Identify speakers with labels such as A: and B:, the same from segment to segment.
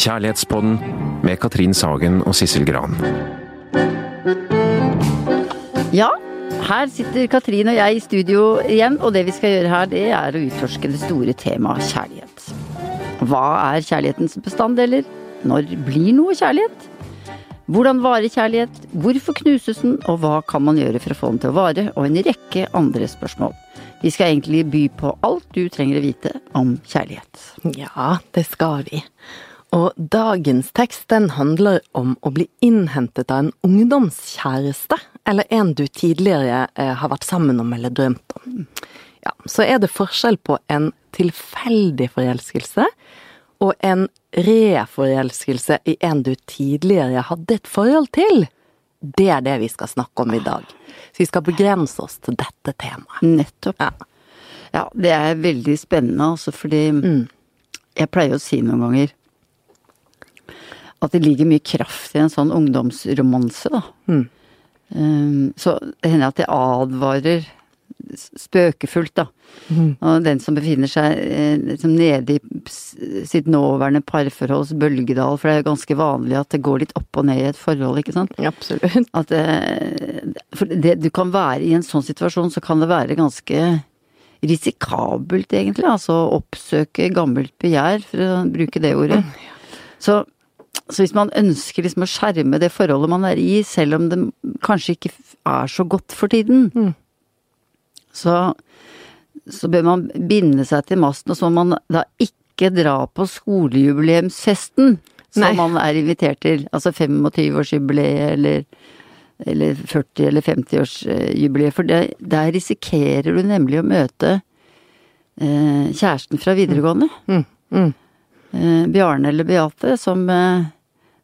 A: Kjærlighetspodden med Katrin Sagen og Sissel Gran.
B: Ja, her sitter Katrin og jeg i studio igjen, og det vi skal gjøre her, det er å utforske det store temaet kjærlighet. Hva er kjærlighetens bestanddeler? Når blir noe kjærlighet? Hvordan varer kjærlighet? Hvorfor knuses den, og hva kan man gjøre for å få den til å vare? Og en rekke andre spørsmål. Vi skal egentlig by på alt du trenger å vite om kjærlighet.
C: Ja, det skal vi. Og dagens tekst den handler om å bli innhentet av en ungdomskjæreste, eller en du tidligere eh, har vært sammen om eller drømt om. Ja, så er det forskjell på en tilfeldig forelskelse og en reforelskelse i en du tidligere hadde et forhold til. Det er det vi skal snakke om i dag. Så vi skal begrense oss til dette temaet.
B: Nettopp.
C: Ja.
B: Ja, det er veldig spennende, altså, fordi jeg pleier å si noen ganger at det ligger mye kraft i en sånn ungdomsromanse, da. Um, så det hender at jeg advarer spøkefullt, da. Og den som befinner seg eh, liksom nede i sitt nåværende parforholds bølgedal, for det er jo ganske vanlig at det går litt opp og ned i et forhold, ikke sant.
C: Absolutt.
B: At det, for det, du kan være i en sånn situasjon, så kan det være ganske risikabelt, egentlig. Altså å oppsøke gammelt begjær, for å bruke det ordet. Så, så hvis man ønsker liksom å skjerme det forholdet man er i, selv om det kanskje ikke er så godt for tiden, så, så bør man binde seg til masten, og så må man da ikke dra på skolejubileumsfesten som
C: Nei.
B: man er invitert til. Altså 25-årsjubileet eller, eller 40- eller 50-årsjubileet. For det, der risikerer du nemlig å møte eh, kjæresten fra videregående.
C: Mm, mm.
B: Eh, Bjarne eller Beate, som, eh,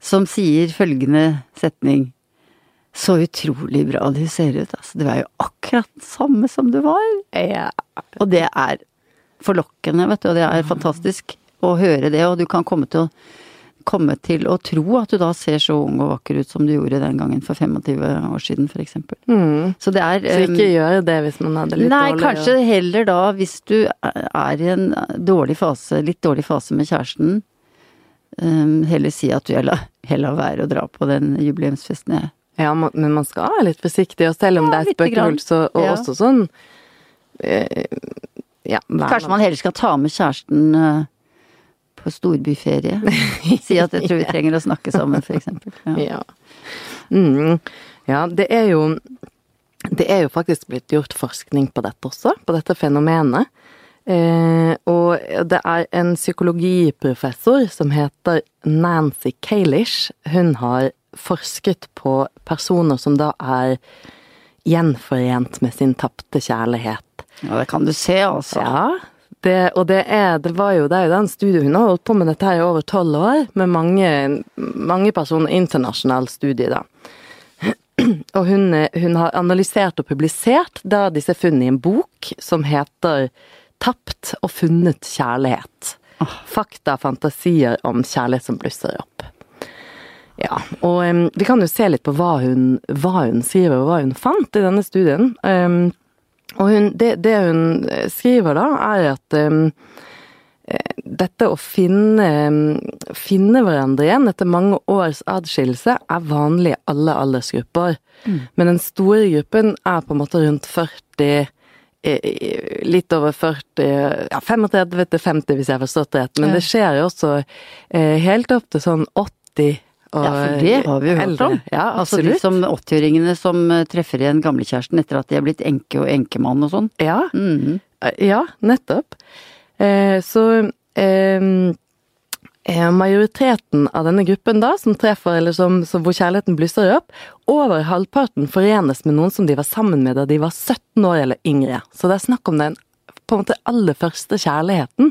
B: som sier følgende setning. Så utrolig bra du ser ut, altså. Du er jo akkurat samme som du var.
C: Ja.
B: Og det er forlokkende, vet du, og det er fantastisk å høre det, og du kan komme til å komme til å tro at du da ser så ung og vakker ut som du gjorde den gangen for 25 år siden, eksempel.
C: Mm.
B: Så det er
C: Så ikke gjør det hvis man hadde litt
B: Nei,
C: dårlig
B: kanskje heller da, hvis du er i en dårlig fase, litt dårlig fase med kjæresten, um, heller si at du heller, heller være å dra på den jubileumsfesten. Jeg.
C: Ja, men man skal være litt forsiktig, og selv om
B: Ja,
C: det er så og
B: Ja.
C: også sånn eh, Ja,
B: Kanskje man heller skal ta med kjæresten uh, på storbyferie. Si at jeg tror vi trenger å snakke sammen. Ja.
C: Ja. Mm. ja, det er jo Det er jo faktisk blitt gjort forskning på dette også, på dette fenomenet. Eh, og det er en psykologiprofessor som heter Nancy Kalish. Hun har forsket på personer som da er gjenforent med sin tapte kjærlighet.
B: ja, det kan du se, altså.
C: Ja, det, og det er, det var jo, det er jo den studien hun har holdt på med dette her i over tolv år, med mange, mange personer, internasjonal studie da. Og hun, hun har analysert og publisert da disse funnene i en bok som heter Tapt og funnet kjærlighet. Fakta og fantasier om kjærlighet som blusser opp. Ja, og um, vi kan jo se litt på hva hun, hva hun skriver og hva hun fant i denne studien. Um, og hun, det, det hun eh, skriver da, er at eh, dette å finne, finne hverandre igjen etter mange års adskillelse er vanlig i alle aldersgrupper. Men den store gruppen er på en måte rundt 40, eh, eh, litt over 40, ja 35 til 50 hvis jeg har forstått rett. Men det skjer jo også eh, helt opp til sånn 80 og
B: Ja, for det har vi jo hørt om.
C: Ja,
B: Altså de
C: absolutt.
B: som 80-åringene som eh, treffer igjen gamlekjæresten etter at de er blitt enke og enkemann og sånn.
C: Ja,
B: Mm.
C: ja, nettopp. Eh, så eh, eh, majoriteten av denne gruppen da, som treffer, eller som, hvor kjærligheten blusser opp, over halvparten forenes med noen som de var sammen med da de var 17 år eller yngre. Så det er snakk om den på en måte aller første kjærligheten.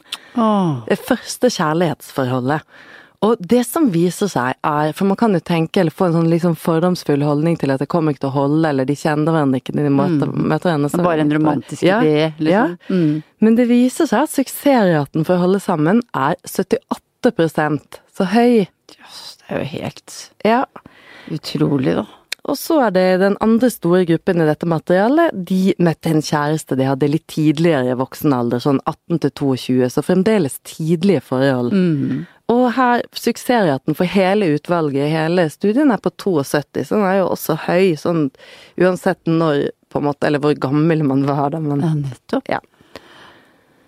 C: Det første kjærlighetsforholdet. Og det som viser seg er, for man kan jo tenke eller få en sånn liksom fordomsfull holdning til at det kommer ikke til å holde, eller de kjenner hverandre ikke når de møter, møter henne. så-
B: Bare en romantisk
C: Ja,
B: idé, liksom.
C: Ja.
B: Mm.
C: Men det viser seg at suksessraten for å holde sammen er 78% så høy.
B: Jøss, det er jo helt
C: Ja.
B: utrolig, da.
C: Og så er det den andre store gruppen i dette materialet. De møtte en kjæreste de hadde litt tidligere i voksen alder, sånn 18 til 22, så fremdeles tidlige forhold.
B: Mm.
C: Og her suksessraten for hele utvalget, hele studien, er på 72, så den er jo også høy, sånn uansett når, på en måte, eller hvor gammel man var da, men
B: Ja, nettopp.
C: ja.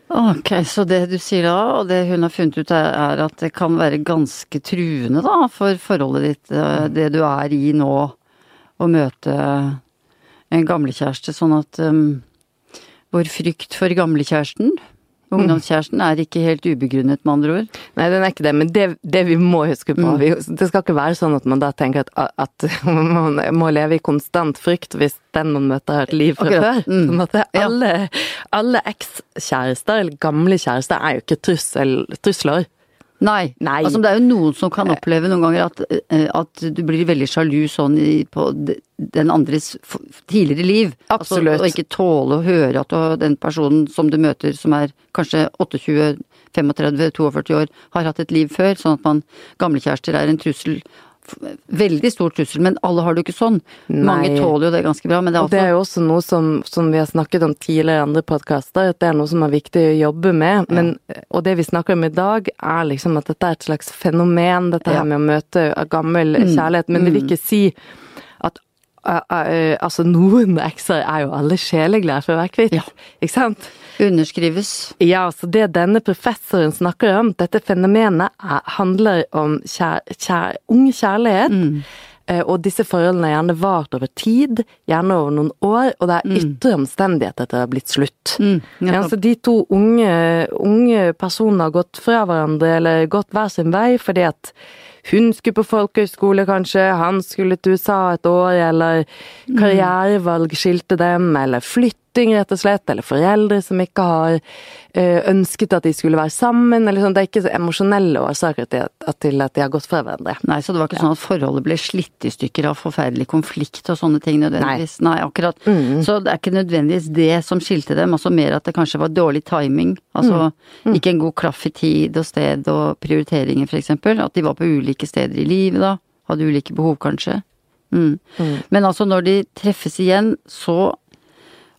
B: Ok, så det du sier da, og det hun har funnet ut, er, er at det kan være ganske truende da, for forholdet ditt, eh, det du er i nå, å møte en gamlekjæreste, sånn at um, vår frykt for gamlekjæresten, ungdomskjæresten, er ikke helt ubegrunnet, med andre ord.
C: Nei, den er ikke det, men det, det vi må huske på
B: Mm.
C: vi, Det skal ikke være sånn at man da tenker at, at man må leve i konstant frykt hvis den man møter har et liv fra
B: Akkurat.
C: før.
B: Mm.
C: Sånn at det, alle, alle ekskjærester, eller gamle kjærester, er jo ikke trussel, trusler.
B: Nei.
C: Nei.
B: Altså, det er jo noen som kan oppleve noen ganger at, eh, at du blir veldig sjalu sånn i, på den andres tidligere liv.
C: Absolutt.
B: Altså, og ikke tåle å høre at du, den personen som du møter som er kanskje 28, 35, 42 år, har hatt et liv før. Sånn at man Gamlekjærester er en trussel. Veldig stor trussel, men alle har det jo ikke sånn. Mange tåler jo det ganske bra, men det er
C: Og det er jo også noe som, som vi har snakket om tidligere i andre podkaster, at det er noe som er viktig å jobbe med. Men, og det vi snakker om i dag, er liksom at dette er et slags fenomen, dette
B: Ja.
C: med å møte gammel
B: Mm.
C: kjærlighet. Men det vil ikke si at uh, uh, altså noen ekser er jo alle sjeleglade for å være kvitt.
B: Ja.
C: Ikke sant?
B: Underskrives.
C: Ja, så det denne professoren snakker om, dette fenomenet, er, handler om kjær, kjær, ung kjærlighet.
B: Mm.
C: eh, Og disse forholdene har gjerne vart over tid, gjerne over noen år, og det er ytre omstendigheter til det har blitt slutt.
B: Mm,
C: Ja, så de to unge, unge personene har gått fra hverandre, eller gått hver sin vei, fordi at hun skulle på folkehøyskole, kanskje, han skulle til USA et år, eller karrierevalg skilte dem, eller flytting, rett og slett, eller foreldre som ikke har eh, ønsket at de skulle være sammen, eller sånn. Det er ikke så emosjonelle årsaker til at, de har gått fra hverandre.
B: Nei, så det var ikke sånn at forholdet ble slitt i stykker av forferdelig konflikt og sånne ting nødvendigvis. Nei, akkurat.
C: Mm.
B: Så det er ikke nødvendigvis det som skilte dem, altså mer at det kanskje var dårlig timing. Altså
C: Mm.
B: ikke en god klaff i tid og sted og prioriteringer, eksempel. At de var på ulike steder i livet da. Hadde ulike behov, kanskje. Mm. Men altså, når de treffes igjen, så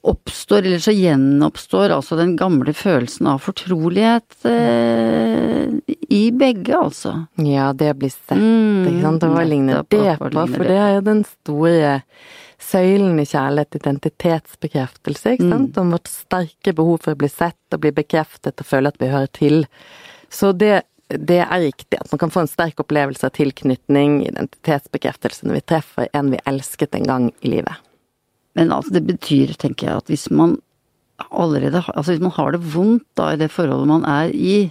B: oppstår, eller så gjenoppstår altså den gamle følelsen av fortrolighet eh, i begge, altså.
C: Ja, det blir sett,
B: Mm,
C: ikke sant. Og hva ligner det på? For
B: det
C: det er jo den store søylen i kjærlighet, identitetsbekreftelse, ikke sant.
B: Mm.
C: Om vårt sterke behov for å bli sett og bli bekreftet og føle at vi hører til. Så det, det er riktig at man kan få en sterk opplevelse av tilknytning, identitetsbekreftelse, når vi treffer en vi elsket en gang i livet.
B: Men altså, det betyr, tenker jeg, at hvis man allerede Altså hvis man har det vondt da i det forholdet man er i,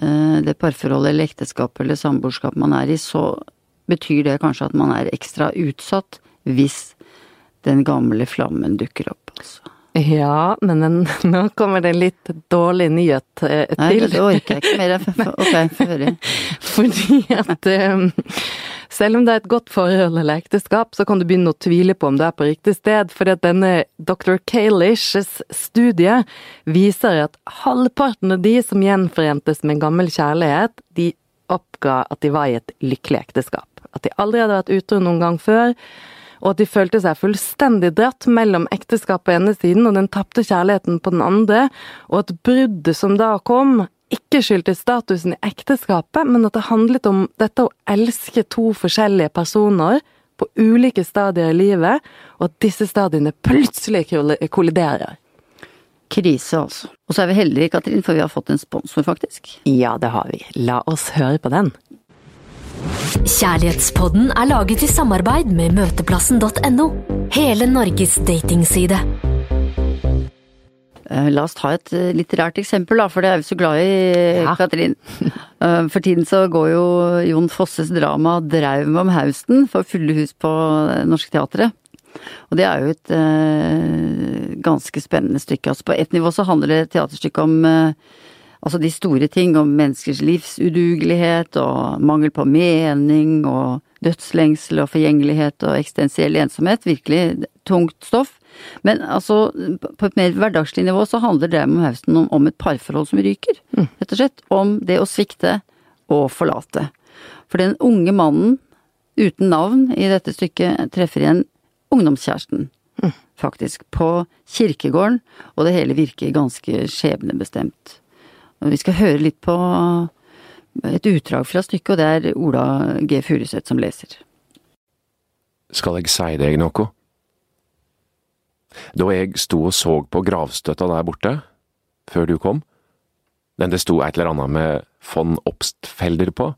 B: eh, det parforholdet eller ekteskapet eller samboerskapet man er i, så betyr det kanskje at man er ekstra utsatt hvis den gamle flammen dukker opp, altså.
C: Ja, men en, nå kommer det en litt dårlig nyhet eh,
B: Nei,
C: til.
B: det orker jeg ikke mer. Ok, få høre.
C: Fordi at eh, selv om det er et godt forhold eller ekteskap, så kan du begynne å tvile på om du er på riktig sted. Fordi at denne dr. Kalish's studie viser at halvparten av de som gjenforentes med en gammel kjærlighet, de oppga at de var i et lykkelig ekteskap. At de aldri hadde vært utro noen gang før. Og at de følte seg fullstendig dratt mellom ekteskapet på ene siden og den tapte kjærligheten på den andre, og at bruddet som da kom, ikke skyldtes statusen i ekteskapet, men at det handlet om dette å elske to forskjellige personer på ulike stadier i livet, og at disse stadiene plutselig kolliderer.
B: Krise, altså. Og så er vi heldige, Katrin, for vi har fått en sponsor, faktisk.
C: Ja, det har vi. La oss høre på den.
D: Kjærlighetspodden er laget i samarbeid med møteplassen.no. Hele Norges datingside.
B: Eh, La oss ta et eh, litterært eksempel, da, for det er vi så glad i,
C: Ja.
B: Katrin. Eh, For tiden så går jo Jon Fosses drama 'Draum om Hausten' for fulle hus på Norske Teatret. Og det er jo et ganske spennende stykke. Altså på ett nivå så handler det teaterstykket om altså de store ting, om menneskers livsudugelighet og mangel på mening og dødslengsel og forgjengelighet og eksistensiell ensomhet. Virkelig tungt stoff. Men altså, på et mer hverdagslig nivå så handler det om Hausten om, om et parforhold som ryker. Rett og slett. Om det å svikte og forlate. For den unge mannen uten navn i dette stykket, treffer igjen ungdomskjæresten, faktisk, på kirkegården, og det hele virker ganske skjebnebestemt. Vi skal høre litt på et utdrag fra stykket, og det er Ola G. Furuseth som leser.
A: Skal jeg si deg noe? Da jeg sto og så på gravstøtta der borte, før du kom, den det sto et eller annet med von Obstfelder på,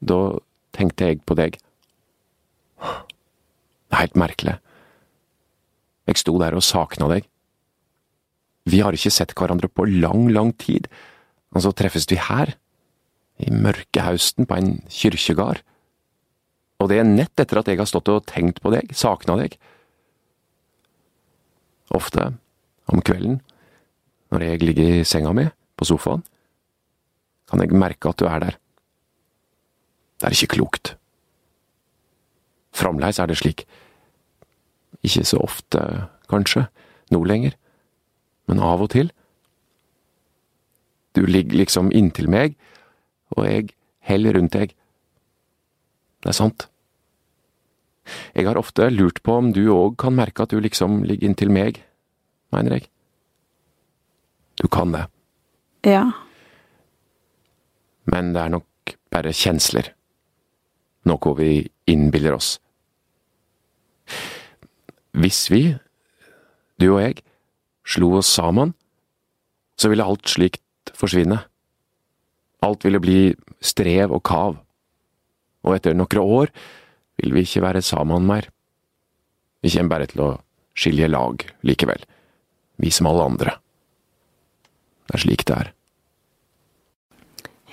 A: da tenkte jeg på deg. Det er helt merkelig. Jeg sto der og sakna deg. Vi har ikke sett hverandre på lang, lang tid, og så treffes vi her, i mørkehausten på en kyrkjegard. Og det er nett etter at jeg har stått og tenkt på deg, sakna deg. Ofte, om kvelden, når jeg ligger i senga mi, på sofaen, kan jeg merke at du er der. Det er ikke klokt. Framleis er det slik. Ikke så ofte, kanskje, nå lenger, men av og til. Du ligger liksom inntil meg, og jeg heller rundt deg. Det er sant. Jeg har ofte lurt på om du òg kan merke at du liksom ligger inntil meg, mener jeg. Du kan det,
E: Ja.
A: men det er nok bare kjensler. Noe vi innbiller oss. Hvis vi, du og jeg, slo oss sammen, så ville alt slikt forsvinne. Alt ville bli strev og kav, og etter noen år vil vi ikke være sammen mer. Vi kommer bare til å skilje lag likevel, vi som alle andre. Det er slik det er.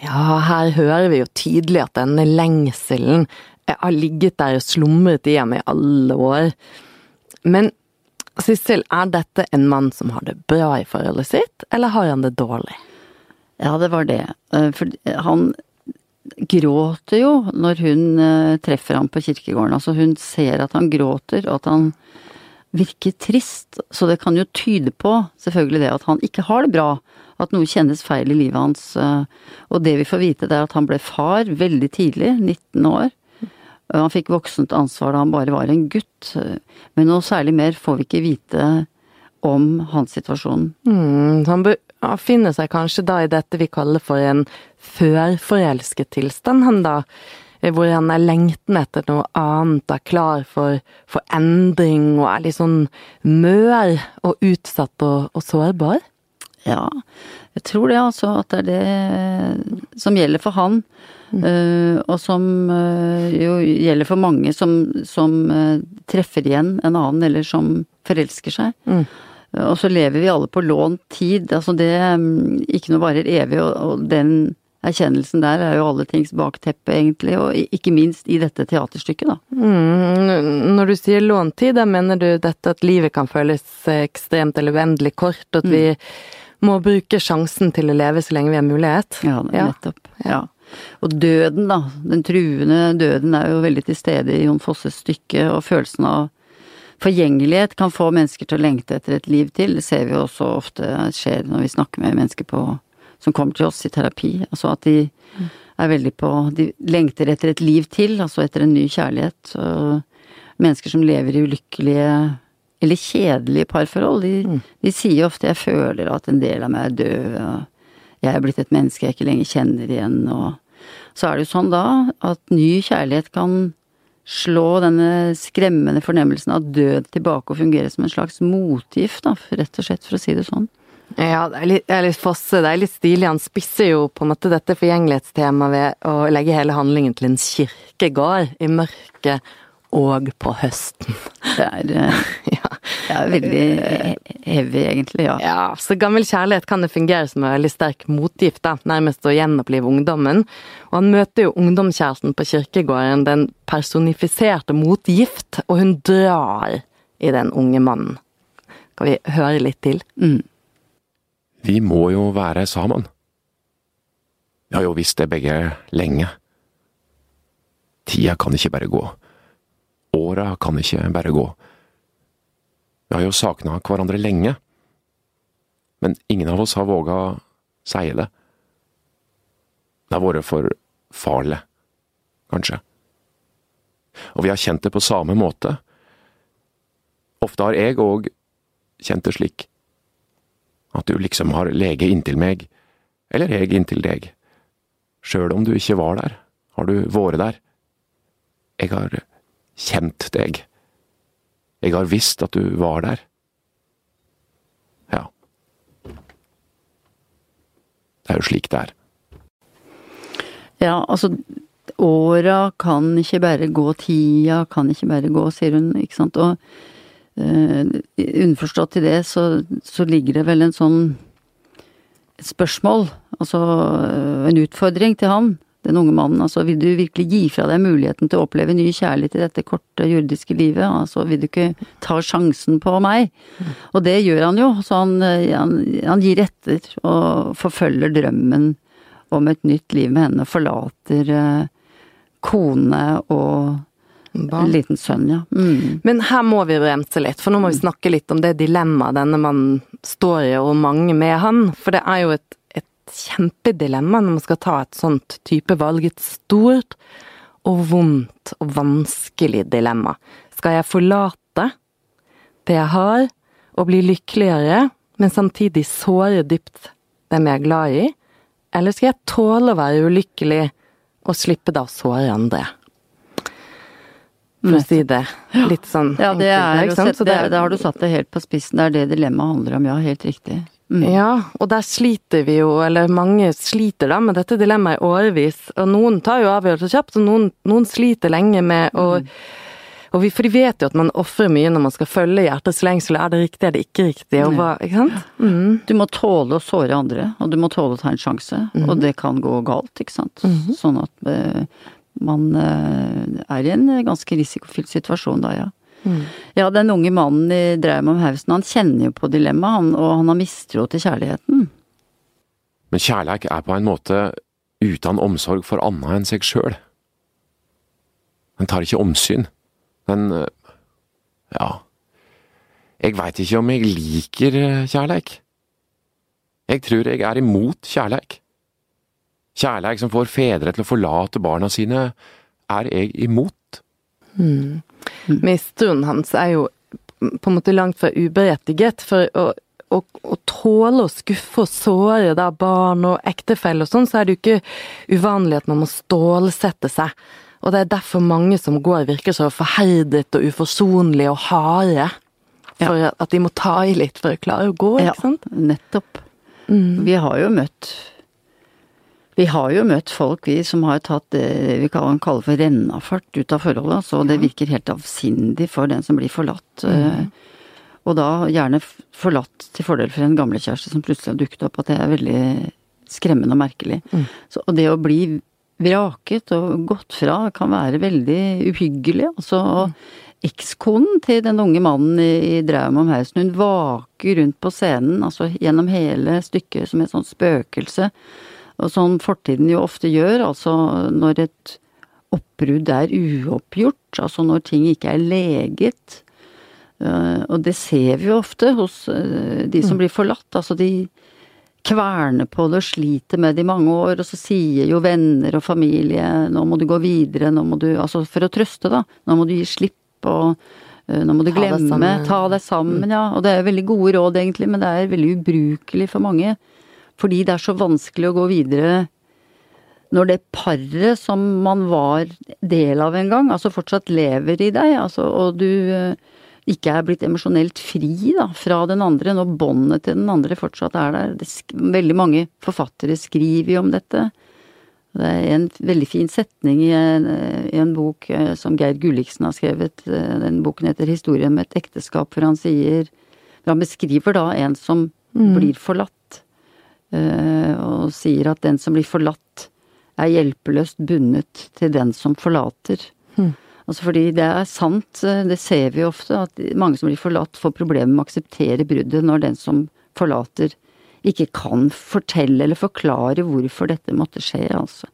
C: Ja, her hører vi jo tydelig at denne lengselen har ligget der og slumret i i alle år. Men Sissel, er dette en mann som har det bra i forholdet sitt, eller har han det dårlig?
B: Ja, det var det. Eh, For han gråter jo når hun eh, treffer ham på kirkegården. Altså hun ser at han gråter, og at han virker trist. Så det kan jo tyde på, selvfølgelig det, at han ikke har det bra. At noe kjennes feil i livet hans. eh, Og det vi får vite, det er at han ble far veldig tidlig, 19 år. Og Han fikk voksent ansvar da han bare var en gutt. Men noe særlig mer får vi ikke vite om hans situasjon.
C: Mm, han befinner finner seg kanskje da i dette vi kaller for en førforelsket tilstand, han da. eh, Hvor han er lengten etter noe annet, er klar for, for endring og er litt sånn mør og utsatt og, og sårbar.
B: Ja, jeg tror det altså at det er det som gjelder for han. Uh, og som uh, jo gjelder for mange som, som uh, treffer igjen en annen, eller som forelsker seg.
C: Mm.
B: Eh, og så lever vi alle på lånt tid. Altså det um, Ikke noe varer evig, og, og den erkjennelsen der er jo alle tings bakteppe, egentlig. Og ikke minst i dette teaterstykket, da.
C: Mm, når du sier låntid, da mener du dette at livet kan føles ekstremt eller uendelig kort, at vi må bruke sjansen til å leve så lenge vi har mulighet?
B: Ja, nettopp. Ja. Og døden, da. Den truende døden er jo veldig til stede i Jon Fosses stykke, og følelsen av forgjengelighet kan få mennesker til å lengte etter et liv til. Det ser vi også ofte skjer når vi snakker med mennesker på, som kommer til oss i terapi. Altså at de er veldig på De lengter etter et liv til, altså etter en ny kjærlighet. Mennesker som lever i ulykkelige eller kjedelige parforhold, de, de sier ofte 'jeg føler at en del av meg er død', og 'jeg er blitt et menneske jeg ikke lenger kjenner igjen', og så er det jo sånn da at ny kjærlighet kan slå denne skremmende fornemmelsen av død tilbake og fungere som en slags motgift, da, rett og slett for å si det sånn.
C: Ja, det er litt, det er litt Fosse, det er litt stilig. Han spisser jo på en måte dette forgjengelighetstemaet ved å legge hele handlingen til en kirkegård i mørket og på høsten.
B: Det er, eh,
C: Ja.
B: det er veldig evig, heavy, egentlig, ja.
C: Ja, så gammel kjærlighet kan det fungere som en veldig sterk motgift, da, nærmest å gjenopplive ungdommen. Og han møter jo ungdomskjæresten på kirkegården, den personifiserte motgift, og hun drar i den unge mannen. Skal vi høre litt til?
B: Mm.
A: Vi må jo være sammen. Vi har jo visst det begge lenge. Tida kan ikke bare gå. Åra kan ikke bare gå. Vi har jo sakna hverandre lenge, men ingen av oss har våga si det. Det har vært for farlig, kanskje. og vi har kjent det på samme måte. Ofte har jeg òg kjent det slik. At du liksom har lege inntil meg, eller jeg inntil deg. Sjøl om du ikke var der, har du vært der. Jeg har kjent deg. Jeg har visst at du var der. Ja. Det er jo slik det er.
B: Ja, altså åra kan ikke bare gå, tida kan ikke bare gå, sier hun, ikke sant. Og uh, underforstått i det så, så, ligger det vel en sånn spørsmål, altså uh, en utfordring til han, den unge mannen. Altså vil du virkelig gi fra deg muligheten til å oppleve ny kjærlighet i dette korte jordiske livet? Altså vil du ikke ta sjansen på meg? Og det gjør han jo, så han, eh, han, han gir etter og forfølger drømmen om et nytt liv med henne, forlater eh, kone og en liten sønn, ja. Mm.
C: Men her må vi bremse litt, for nå må vi snakke litt om det dilemmaet denne mannen står i, og mange med han. For det er jo et, et kjempedilemma når man skal ta et sånt type valg. Et stort og vondt og vanskelig dilemma. Skal jeg forlate det jeg har, og bli lykkeligere, men samtidig såre dypt dem jeg er glad i? Eller skal jeg tåle å være ulykkelig og slippe da å såre andre? For å si det litt sånn
B: Ja, det er, enkelt, det, det, da har du satt det helt på spissen. Det er det dilemmaet handler om, ja. Helt riktig.
C: Mm. Ja, og der sliter vi jo, eller mange sliter da med dette dilemmaet i årevis. Og noen tar jo avgjørelser kjapt, og noen, noen, sliter lenge med å mm. Og vi, for de vet jo at man ofrer mye når man skal følge hjertets lengsel. Er det riktig, er det ikke riktig? Og hva, ikke sant?
B: Mm. Du må tåle å såre andre, og du må tåle å ta en sjanse. Mm. Og det kan gå galt, ikke sant. Mm. Sånn at uh, man uh, er i en ganske risikofylt situasjon da, ja. Mm. Ja, den unge mannen i Draum om Hausen, han kjenner jo på dilemmaet, og han har mistro til kjærligheten.
A: Men kjærleik er på en måte uten omsorg for anna enn seg sjøl. Den tar ikke omsyn. Men eh, ja Jeg veit ikke om jeg liker eh, kjærleik. Jeg tror jeg er imot kjærleik. Kjærleik som får fedre til å forlate barna sine, er jeg imot.
C: Mm. Mistroen hans er jo på en måte langt fra uberettiget, for å, å, å tåle å skuffe og såre da barn og ektefelle og sånn, så er det jo ikke uvanlig at man må stålsette seg og det er derfor mange som går virker så forherdet og uforsonlige og harde. For ja. at de må ta i litt for å klare å gå, ikke sant?
B: Ja, nettopp. Mm. Vi har jo møtt vi har jo møtt folk, vi, som har tatt det vi kan kalle for rennafart ut av forholdet. Så det virker helt avsindig for den som blir forlatt. Mm. Eh, og da gjerne forlatt til fordel for en gamlekjæreste som plutselig har dukket opp. At det er veldig skremmende og merkelig. Mm. Så, og det å bli vraket og gått fra kan være veldig uhyggelig. Altså, ekskonen til den unge mannen i, i Draum om Hausen, hun vaker rundt på scenen, altså gjennom hele stykket som et sånt spøkelse. Og sånn fortiden jo ofte gjør, altså når et oppbrudd er uoppgjort, altså når ting ikke er leget. Eh, og det ser vi jo ofte hos eh, de som mm. blir forlatt. Altså de, kverner på det og sliter med det i mange år, og så sier jo venner og familie nå må du gå videre, nå må du Altså for å trøste, da. Nå må du gi slipp og uh, nå må du ta glemme, deg ta deg sammen, mm. ja. Og det er veldig gode råd egentlig, men det er veldig ubrukelig for mange. Fordi det er så vanskelig å gå videre når det paret som man var del av en gang, altså fortsatt lever i deg, altså, og du uh, ikke er blitt emosjonelt fri da, fra den andre, når båndet til den andre fortsatt er der. Det, veldig mange forfattere skriver jo om dette. Det er en veldig fin setning i en, i en bok eh, som Geir Gulliksen har skrevet. Eh, den boken heter 'Historien om et ekteskap', hvor han sier Han beskriver da en som mm. blir forlatt, eh, og sier at den som blir forlatt, er hjelpeløst bundet til den som forlater. Mm. Altså fordi det er sant, eh, det ser vi ofte, at mange som blir forlatt får problemer med å akseptere bruddet når den som forlater ikke kan fortelle eller forklare hvorfor dette måtte skje, altså.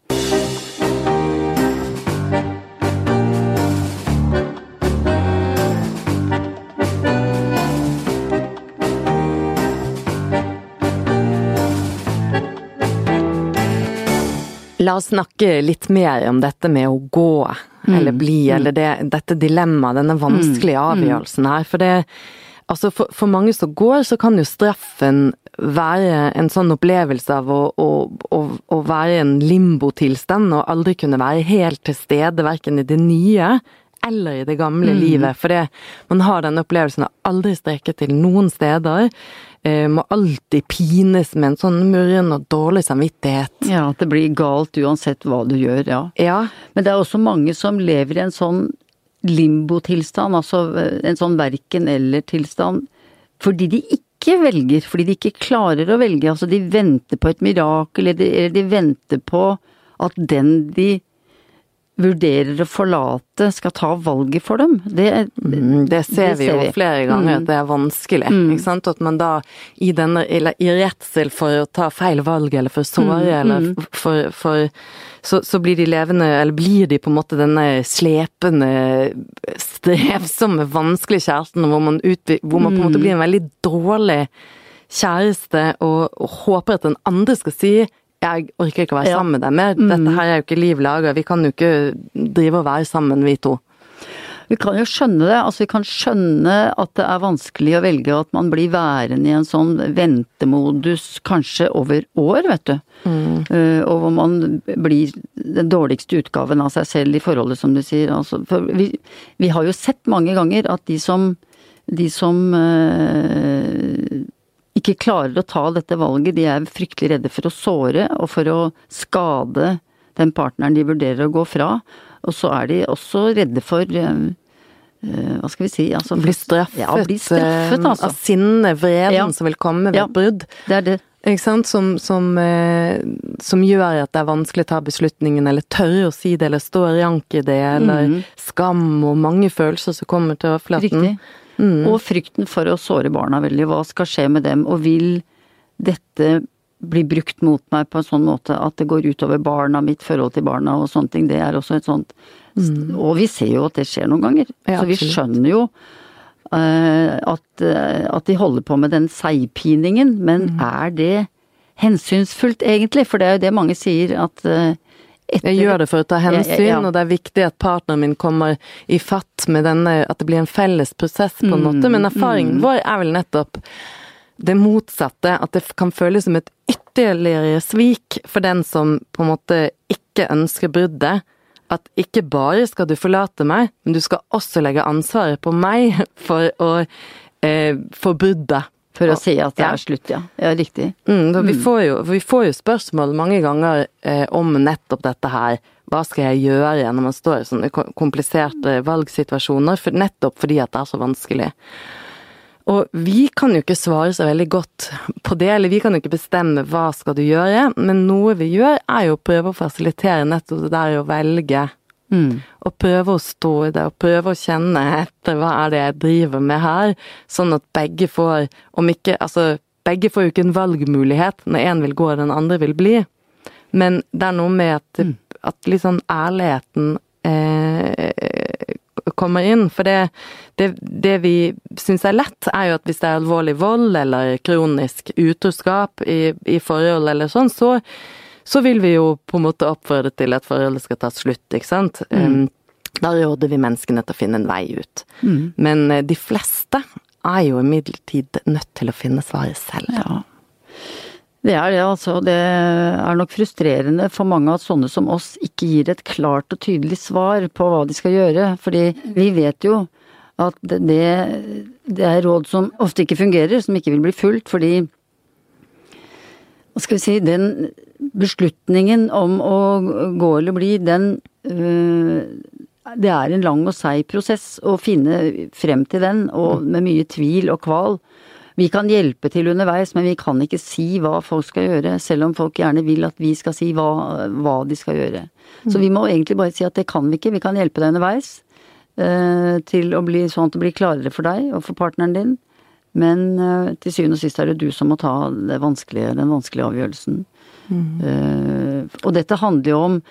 C: La oss snakke litt mer om dette med å gå eller bli, eller det, dette dilemmaet, denne vanskelige avgjørelsen her. For det Altså, for, for mange som går, så kan jo straffen være en sånn opplevelse av å, å, å, å være i en limbotilstand og aldri kunne være helt til stede, verken i det nye eller i det gamle
B: Mm.
C: livet. For man har den opplevelsen av aldri strekke til noen steder. Eh, må alltid pines med en sånn murren og dårlig samvittighet.
B: Ja, at det blir galt uansett hva du gjør, ja.
C: Ja,
B: Men det er også mange som lever i en sånn limbotilstand, altså eh, en sånn verken-eller-tilstand, fordi de ikke velger, fordi de ikke klarer å velge. Altså de venter på et mirakel, eller de, eller de venter på at den de vurderer å forlate, skal ta valget for dem. Det,
C: Mm, Det ser vi jo flere ganger, at det er vanskelig. Ikke sant? At man da i, denne, i redsel for å ta feil valg, eller for å såre, eller for, for så, så blir de levende, eller blir de på en måte denne slepende, strevsomme, vanskelige kjæresten, hvor man, utvi- hvor man på en måte blir en veldig dårlig kjæreste, og, og håper at den andre skal si jeg orker ikke å være
B: Ja.
C: sammen med deg mer, dette her er jo ikke liv laga, vi kan jo ikke drive og være sammen, vi to.
B: Vi kan jo skjønne det. Altså vi kan skjønne at det er vanskelig å velge, at man blir værende i en sånn ventemodus kanskje over år, vet du. Eh, og hvor man blir den dårligste utgaven av seg selv i forholdet, som du sier. Altså, for vi, vi har jo sett mange ganger at de som, de som eh, ikke klarer å ta dette valget, de er fryktelig redde for å såre og for å skade den partneren de vurderer å gå fra. Og så er de også redde for eh, eh, hva skal vi si altså,
C: Bli straffet,
B: Ja, bli straffet,
C: eh,
B: altså.
C: av sinnet, vreden
B: Ja.
C: som vil komme ved
B: Ja.
C: brudd.
B: Det er det.
C: Ikke sant? Som, som, eh, som gjør at det er vanskelig å ta beslutningen, eller tørre å si det, eller stå rank i det, eller
B: Mhm.
C: skam og mange følelser som kommer til overflaten.
B: Riktig. Og frykten for å såre barna veldig. Hva skal skje med dem, og vil dette bli brukt mot meg på en sånn måte at det går utover barna, mitt forhold til barna og sånne ting. Det er også et sånt Og vi ser jo at det skjer noen ganger.
C: Ja,
B: Så vi skjønner jo uh, at, uh, at de holder på med den seigpiningen, men er det hensynsfullt egentlig? For det er jo det mange sier at eh, etter
C: Jeg gjør det for å ta hensyn,
B: ja, ja.
C: og det er viktig at partneren min kommer i fatt med denne, at det blir en felles prosess på en
B: Mm,
C: måte. Men erfaringen vår er vel nettopp det motsatte, at det kan føles som et ytterligere svik for den som på en måte ikke ønsker bruddet. At ikke bare skal du forlate meg, men du skal også legge ansvaret på meg for å eh, for bruddet.
B: For å si at det
C: Ja.
B: er slutt, ja. Ja, riktig.
C: Mm, vi, får jo, vi får jo spørsmål mange ganger eh, om nettopp dette her. Hva skal jeg gjøre når man står i sånne kompliserte valgsituasjoner? For, nettopp fordi at det er så vanskelig. Og vi kan jo ikke svare så veldig godt på det, eller vi kan jo ikke bestemme hva skal du gjøre, men noe vi gjør er jo å prøve å fasilitere nettopp det der å velge.
B: Mm.
C: Og prøve å stå i det, og prøve å kjenne etter hva er det jeg driver med her, sånn at begge får, om ikke Altså, begge får jo ikke en valgmulighet når én vil gå og den andre vil bli, men det er noe med at, at litt sånn ærligheten eh, kommer inn. For det, det, det vi syns er lett, er jo at hvis det er alvorlig vold eller kronisk utroskap i, i forhold eller sånn, så så vil vi jo på en måte oppfordre til at forholdet skal ta slutt, ikke sant. Mm. Da råder vi menneskene til å finne en vei ut. Men eh, de fleste er jo imidlertid nødt til å finne svaret selv.
B: Ja. Det er det, altså. Det er nok frustrerende for mange at sånne som oss ikke gir et klart og tydelig svar på hva de skal gjøre. Fordi vi vet jo at det, det er råd som ofte ikke fungerer, som ikke vil bli fulgt. Fordi hva skal vi si, den beslutningen om å gå eller bli, den øh, Det er en lang og seig prosess å finne frem til den, og med mye tvil og kval. Vi kan hjelpe til underveis, men vi kan ikke si hva folk skal gjøre, selv om folk gjerne vil at vi skal si hva, hva de skal gjøre. Så vi må egentlig bare si at det kan vi ikke, vi kan hjelpe deg underveis. eh, til å bli sånn at det blir klarere for deg og for partneren din. Men eh, til syvende og sist er det du som må ta det vanskelige, den vanskelige avgjørelsen. Eh, og dette handler jo om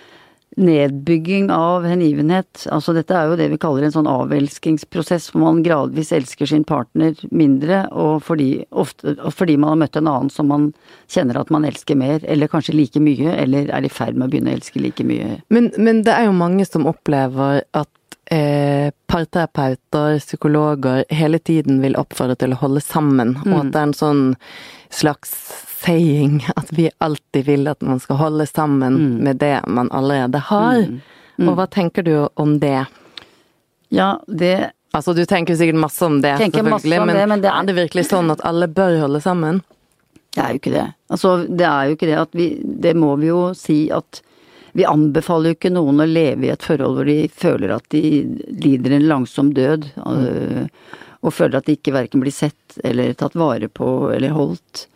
B: nedbygging av hengivenhet. Altså dette er jo det vi kaller en sånn avelskingsprosess, hvor man gradvis elsker sin partner mindre, og fordi, ofte, og fordi man har møtt en annen som man kjenner at man elsker mer, eller kanskje like mye, eller er i ferd med å begynne å elske like mye.
C: Men, men det er jo mange som opplever at eh, parterapeuter, psykologer, hele tiden vil oppfordre til å holde sammen, og at det er en sånn slags saying at vi alltid vil at man skal holde sammen med det man allerede har. Og hva tenker du om det?
B: Ja, det
C: Altså, du tenker sikkert masse om det, selvfølgelig,
B: om
C: men,
B: det, men det er-
C: er det virkelig sånn at alle bør holde sammen?
B: Det er jo ikke det. Altså, det er jo ikke det at vi Det må vi jo si at vi anbefaler jo ikke noen å leve i et forhold hvor de føler at de lider en langsom død, øh, og føler at de ikke verken blir sett eller tatt vare på eller holdt.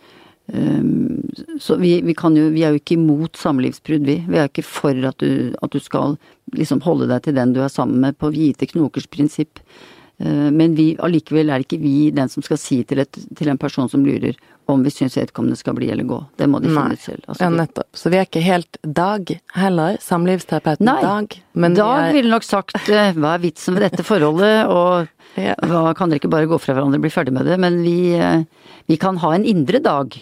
B: Um, så vi, vi kan jo Vi er jo ikke imot samlivsbrudd, vi. Vi er ikke for at du, at du skal liksom holde deg til den du er sammen med på hvite knokers prinsipp. Eh, Men vi, allikevel er ikke vi den som skal si til, et, til en person som lurer, om vi syns vedkommende skal bli eller gå. Det må de finne ut selv. Altså,
C: Ja, nettopp. Så vi er ikke helt Dag heller, samlivsterapeuten
B: Nei,
C: Dag. Men
B: Dag
C: er,
B: ville nok sagt eh, hva er vitsen med dette forholdet, og
C: Ja.
B: hva kan dere ikke bare gå fra hverandre og bli ferdig med det? Men vi, eh, vi kan ha en indre dag.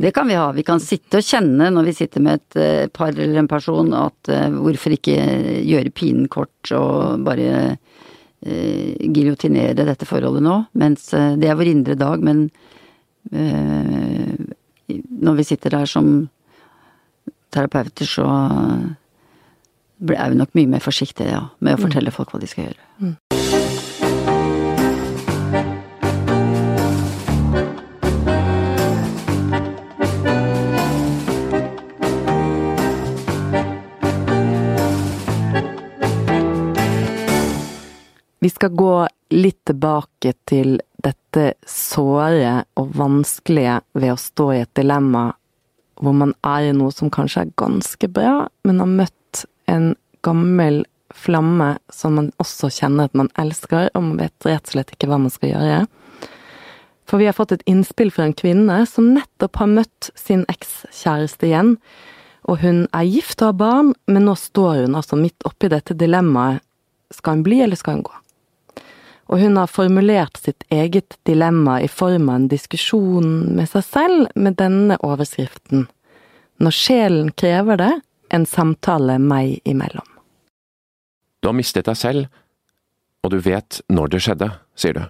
B: Det kan vi ha. Vi kan sitte og kjenne når vi sitter med et par eller en person at hvorfor ikke gjøre pinen kort og bare eh, giljotinere dette forholdet nå. Mens eh, det er vår indre dag, men eh, når vi sitter der som terapeuter, så er vi nok mye mer forsiktige, ja, med å fortelle folk hva de skal gjøre.
C: Vi skal gå litt tilbake til dette såre og vanskelige ved å stå i et dilemma hvor man er i noe som kanskje er ganske bra, men har møtt en gammel flamme som man også kjenner at man elsker, og man vet rett og slett ikke hva man skal gjøre. For vi har fått et innspill fra en kvinne som nettopp har møtt sin ekskjæreste igjen. Og hun er gift og har barn, men nå står hun altså midt oppi dette dilemmaet. Skal hun bli, eller skal hun gå? Og hun har formulert sitt eget dilemma i form av en diskusjon med seg selv med denne overskriften. Når sjelen krever det, en samtale meg imellom.
A: Du har mistet deg selv, og du vet når det skjedde, sier du.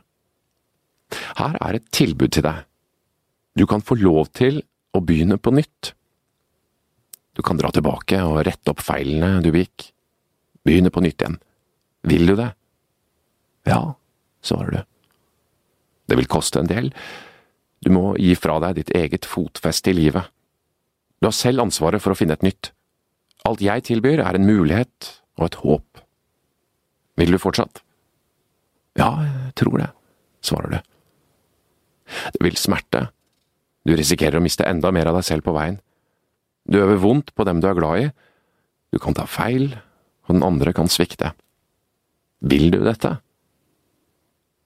A: Her er et tilbud til deg. Du kan få lov til å begynne på nytt. Du kan dra tilbake og rette opp feilene du begikk. Begynne på nytt igjen. Vil du det? Ja, svarer du. Det vil koste en del. Du må gi fra deg ditt eget fotfeste i livet. Du har selv ansvaret for å finne et nytt. Alt jeg tilbyr, er en mulighet og et håp. Vil du fortsatt? Ja, jeg tror det, svarer du. Det vil smerte. Du risikerer å miste enda mer av deg selv på veien. Du øver vondt på dem du er glad i. Du kan ta feil, og den andre kan svikte. Vil du dette?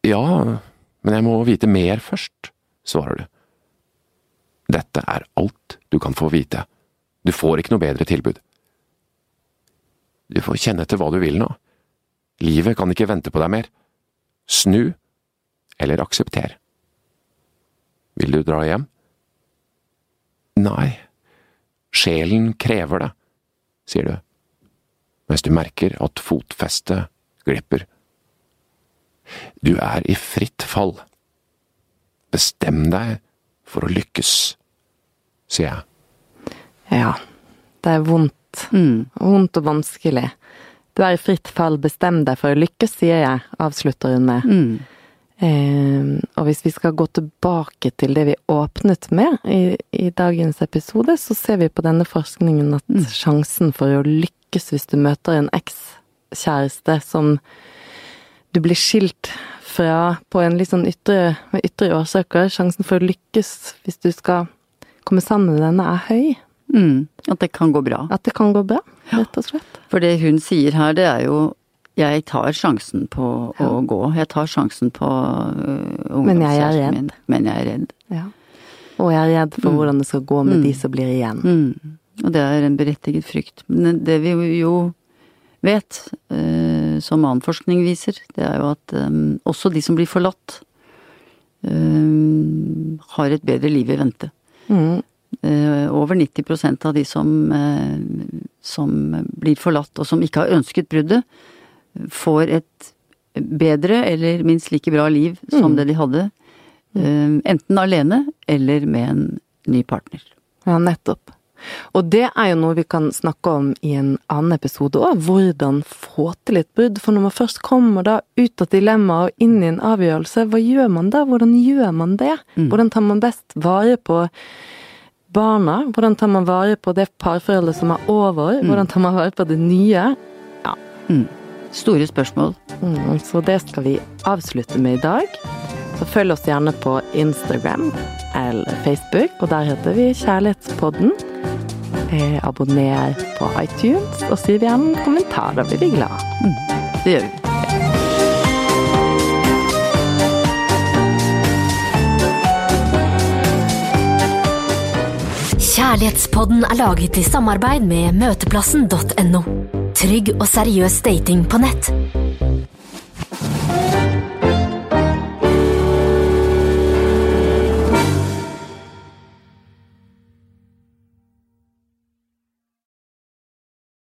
A: Ja, men jeg må vite mer først, svarer du. Dette er alt du kan få vite. Du får ikke noe bedre tilbud. Du får kjenne etter hva du vil nå. Livet kan ikke vente på deg mer. Snu, eller aksepter. Vil du dra hjem? Nei, sjelen krever det, sier du, mens du merker at fotfestet glipper. Du er i fritt fall. Bestem deg for å lykkes, sier jeg.
C: Ja, det er vondt.
B: Mm.
C: Vondt og vanskelig. Du er i fritt fall, bestem deg for å lykkes, sier jeg, avslutter hun med.
B: Mm.
C: Eh, og hvis vi skal gå tilbake til det vi åpnet med i, i dagens episode, så ser vi på denne forskningen at sjansen for å lykkes hvis du møter en ekskjæreste som du blir skilt fra på en litt sånn ytre, med ytre årsaker, sjansen for å lykkes hvis du skal komme sammen med denne, er høy.
B: Mm. At det kan gå bra.
C: At det kan gå bra, rett og slett.
B: For det hun sier her, det er jo jeg tar sjansen på å gå. Jeg tar sjansen på uh,
C: Men jeg er redd.
B: min. Men jeg er redd.
C: Ja. Og jeg er redd for
B: Mm.
C: hvordan det skal gå med
B: Mm.
C: de som blir igjen.
B: Mm. Og det er en berettiget frykt. Men det vi jo vet, eh, som annen forskning viser, det er jo at um, også de som blir forlatt, um, har et bedre liv i vente.
C: Mm.
B: Uh, over 90% av de som, uh, som blir forlatt og som ikke har ønsket bruddet, får et bedre eller minst like bra liv som
C: Mm.
B: det de hadde. Uh, Enten alene eller med en ny partner.
C: Ja, nettopp. Og det er jo noe vi kan snakke om i en annen episode òg, hvordan få til et brudd. For når man først kommer da ut av dilemmaet og inn i en avgjørelse, hva gjør man da? Hvordan gjør man det?
B: Mm.
C: Hvordan tar man best vare på barna? Hvordan tar man vare på det parforholdet som er over?
B: Mm.
C: Hvordan tar man vare på det nye?
B: Store spørsmål.
C: Mm, så det skal vi avslutte med i dag. Så følg oss gjerne på Instagram eller Facebook, og der heter vi Kjærlighetspodden. Eh, abonner på iTunes, og skriv gjerne en kommentar, da blir vi glad.
B: Det gjør vi.
D: Kjærlighetspodden er laget i samarbeid med møteplassen.no. Trygg og seriøs dating på nett.